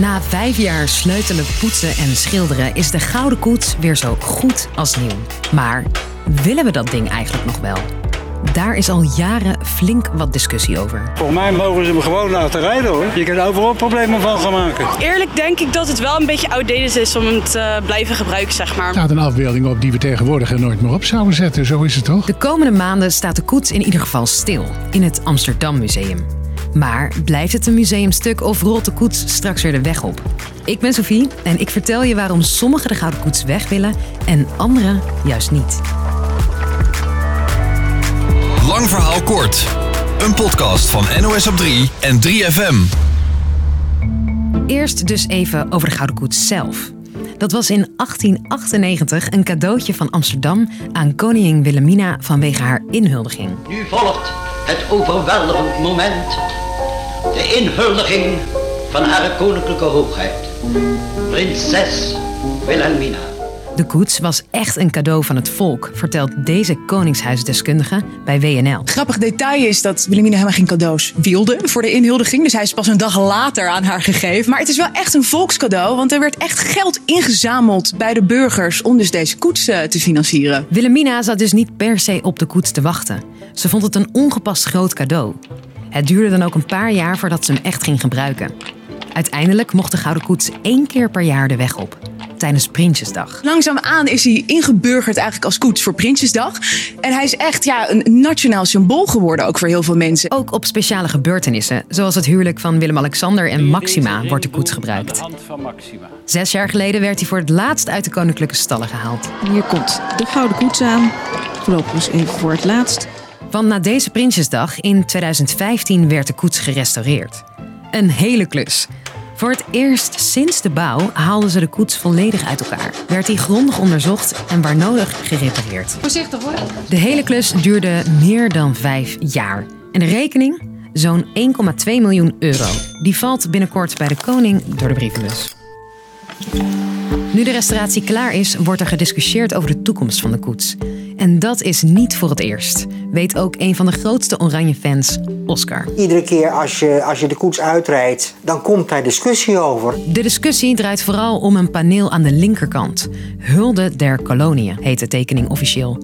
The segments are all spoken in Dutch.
Na vijf jaar sleutelen, poetsen en schilderen is de Gouden Koets weer zo goed als nieuw. Maar willen we dat ding eigenlijk nog wel? Daar is al jaren flink wat discussie over. Volgens mij mogen ze hem gewoon laten rijden hoor. Je kan overal problemen van gaan maken. Eerlijk denk ik dat het wel een beetje outdated is om hem te blijven gebruiken, zeg maar. Er staat een afbeelding op die we tegenwoordig er nooit meer op zouden zetten. Zo is het toch? De komende maanden staat de koets in ieder geval stil in het Amsterdam Museum. Maar blijft het een museumstuk of rolt de koets straks weer de weg op? Ik ben Sophie en ik vertel je waarom sommigen de Gouden Koets weg willen en anderen juist niet. Lang verhaal kort. Een podcast van NOS op 3 en 3FM. Eerst dus even over de Gouden Koets zelf. Dat was in 1898 een cadeautje van Amsterdam aan koningin Wilhelmina vanwege haar inhuldiging. Nu volgt het overweldigend moment. De inhuldiging van haar koninklijke hoogheid. Prinses Wilhelmina. De koets was echt een cadeau van het volk, vertelt deze koningshuisdeskundige bij WNL. Grappig detail is dat Wilhelmina helemaal geen cadeaus wilde voor de inhuldiging. Dus hij is pas een dag later aan haar gegeven. Maar het is wel echt een volkscadeau, want er werd echt geld ingezameld bij de burgers om dus deze koets eh, te financieren. Wilhelmina zat dus niet per se op de koets te wachten. Ze vond het een ongepast groot cadeau. Het duurde dan ook een paar jaar voordat ze hem echt ging gebruiken. Uiteindelijk mocht de Gouden Koets één keer per jaar de weg op. Tijdens Prinsjesdag. Langzaamaan is hij ingeburgerd eigenlijk als koets voor Prinsjesdag. En hij is echt ja, een nationaal symbool geworden ook voor heel veel mensen. Ook op speciale gebeurtenissen, zoals het huwelijk van Willem-Alexander en Maxima, wordt de koets gebruikt. Zes jaar geleden werd hij voor het laatst uit de koninklijke stallen gehaald. Hier komt de Gouden Koets aan. Voorlopig dus even voor het laatst. Want na deze Prinsjesdag in 2015 werd de koets gerestaureerd. Een hele klus. Voor het eerst sinds de bouw haalden ze de koets volledig uit elkaar. Werd hij grondig onderzocht en waar nodig gerepareerd. Voorzichtig hoor. De hele klus duurde meer dan vijf jaar. En de rekening? Zo'n 1,2 miljoen euro. Die valt binnenkort bij de koning door de brievenbus. Nu de restauratie klaar is, wordt er gediscussieerd over de toekomst van de koets. En dat is niet voor het eerst, weet ook een van de grootste oranje fans, Oscar. Iedere keer als je, als je de koets uitrijdt, dan komt daar discussie over. De discussie draait vooral om een paneel aan de linkerkant. Hulde der koloniën heet de tekening officieel.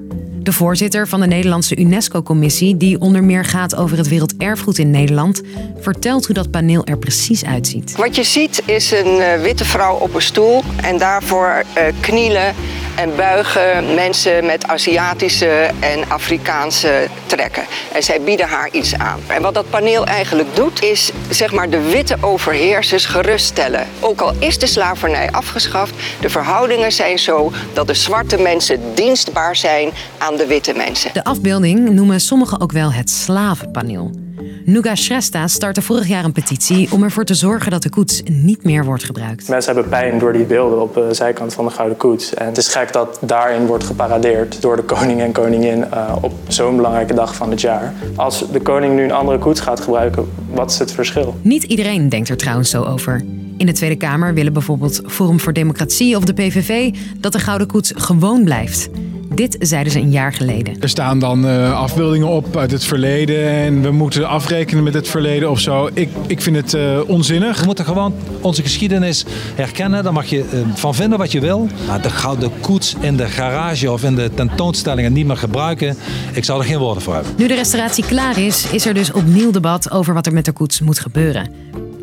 De voorzitter van de Nederlandse UNESCO-commissie, die onder meer gaat over het werelderfgoed in Nederland, vertelt hoe dat paneel er precies uitziet. Wat je ziet is een eh, witte vrouw op een stoel en daarvoor eh, knielen en buigen mensen met Aziatische en Afrikaanse trekken. En zij bieden haar iets aan. En wat dat paneel eigenlijk doet, is zeg maar de witte overheersers geruststellen. Ook al is de slavernij afgeschaft, de verhoudingen zijn zo dat de zwarte mensen dienstbaar zijn aan de witte mensen. De afbeelding noemen sommigen ook wel het slavenpaneel. Nuga Shrestha startte vorig jaar een petitie om ervoor te zorgen dat de koets niet meer wordt gebruikt. Mensen hebben pijn door die beelden op de zijkant van de Gouden Koets. En het is gek dat daarin wordt geparadeerd door de koning en koningin uh, op zo'n belangrijke dag van het jaar. Als de koning nu een andere koets gaat gebruiken, wat is het verschil? Niet iedereen denkt er trouwens zo over. In de Tweede Kamer willen bijvoorbeeld Forum voor Democratie of de PVV dat de Gouden Koets gewoon blijft. Dit zeiden ze een jaar geleden. Er staan dan uh, afbeeldingen op uit het verleden en we moeten afrekenen met het verleden of zo. Ik, ik vind het uh, onzinnig. We moeten gewoon onze geschiedenis herkennen. Daar mag je uh, van vinden wat je wil. Maar de gouden koets in de garage of in de tentoonstellingen niet meer gebruiken. Ik zal er geen woorden voor hebben. Nu de restauratie klaar is, is er dus opnieuw debat over wat er met de koets moet gebeuren.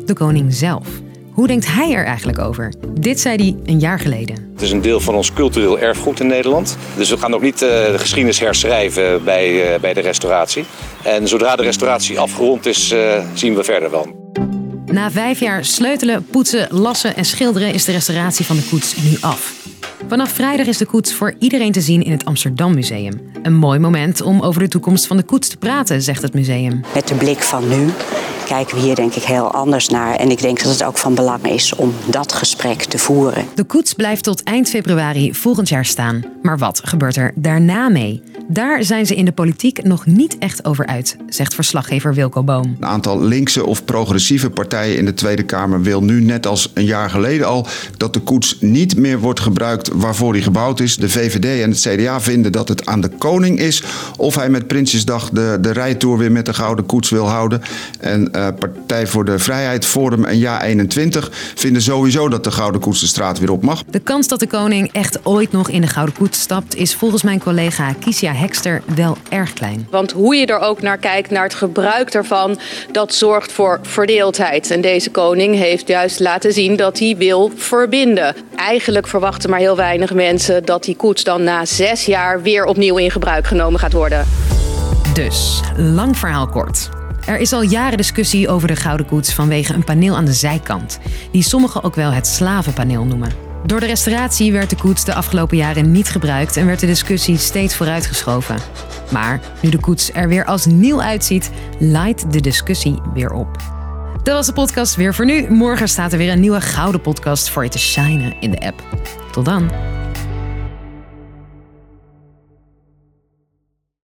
De koning zelf. Hoe denkt hij er eigenlijk over? Dit zei hij een jaar geleden. Het is een deel van ons cultureel erfgoed in Nederland. Dus we gaan ook niet uh, de geschiedenis herschrijven bij, uh, bij de restauratie. En zodra de restauratie afgerond is, uh, zien we verder wel. Na vijf jaar sleutelen, poetsen, lassen en schilderen is de restauratie van de koets nu af. Vanaf vrijdag is de koets voor iedereen te zien in het Amsterdam Museum. Een mooi moment om over de toekomst van de koets te praten, zegt het museum. Met de blik van nu kijken we hier denk ik heel anders naar. En ik denk dat het ook van belang is om dat gesprek te voeren. De koets blijft tot eind februari volgend jaar staan. Maar wat gebeurt er daarna mee? Daar zijn ze in de politiek nog niet echt over uit, zegt verslaggever Wilco Boom. Een aantal linkse of progressieve partijen in de Tweede Kamer wil nu, net als een jaar geleden al, dat de koets niet meer wordt gebruikt waarvoor hij gebouwd is. De VVD en het CDA vinden dat het aan de koning is of hij met Prinsjesdag de, de rijtour weer met de gouden koets wil houden. En uh, Partij voor de Vrijheid, Forum en Ja 21 vinden sowieso dat de Gouden Koets de straat weer op mag. De kans dat de koning echt ooit nog in de Gouden Koets stapt, is volgens mijn collega Kisia Hekster wel erg klein. Want hoe je er ook naar kijkt, naar het gebruik daarvan, dat zorgt voor verdeeldheid. En deze koning heeft juist laten zien dat hij wil verbinden. Eigenlijk verwachten maar heel weinig mensen dat die koets dan na zes jaar weer opnieuw in gebruik genomen gaat worden. Dus, lang verhaal kort. Er is al jaren discussie over de Gouden Koets vanwege een paneel aan de zijkant, die sommigen ook wel het slavenpaneel noemen. Door de restauratie werd de koets de afgelopen jaren niet gebruikt en werd de discussie steeds vooruitgeschoven. Maar nu de koets er weer als nieuw uitziet, laait de discussie weer op. Dat was de podcast weer voor nu. Morgen staat er weer een nieuwe gouden podcast voor je te shinen in de app. Tot dan.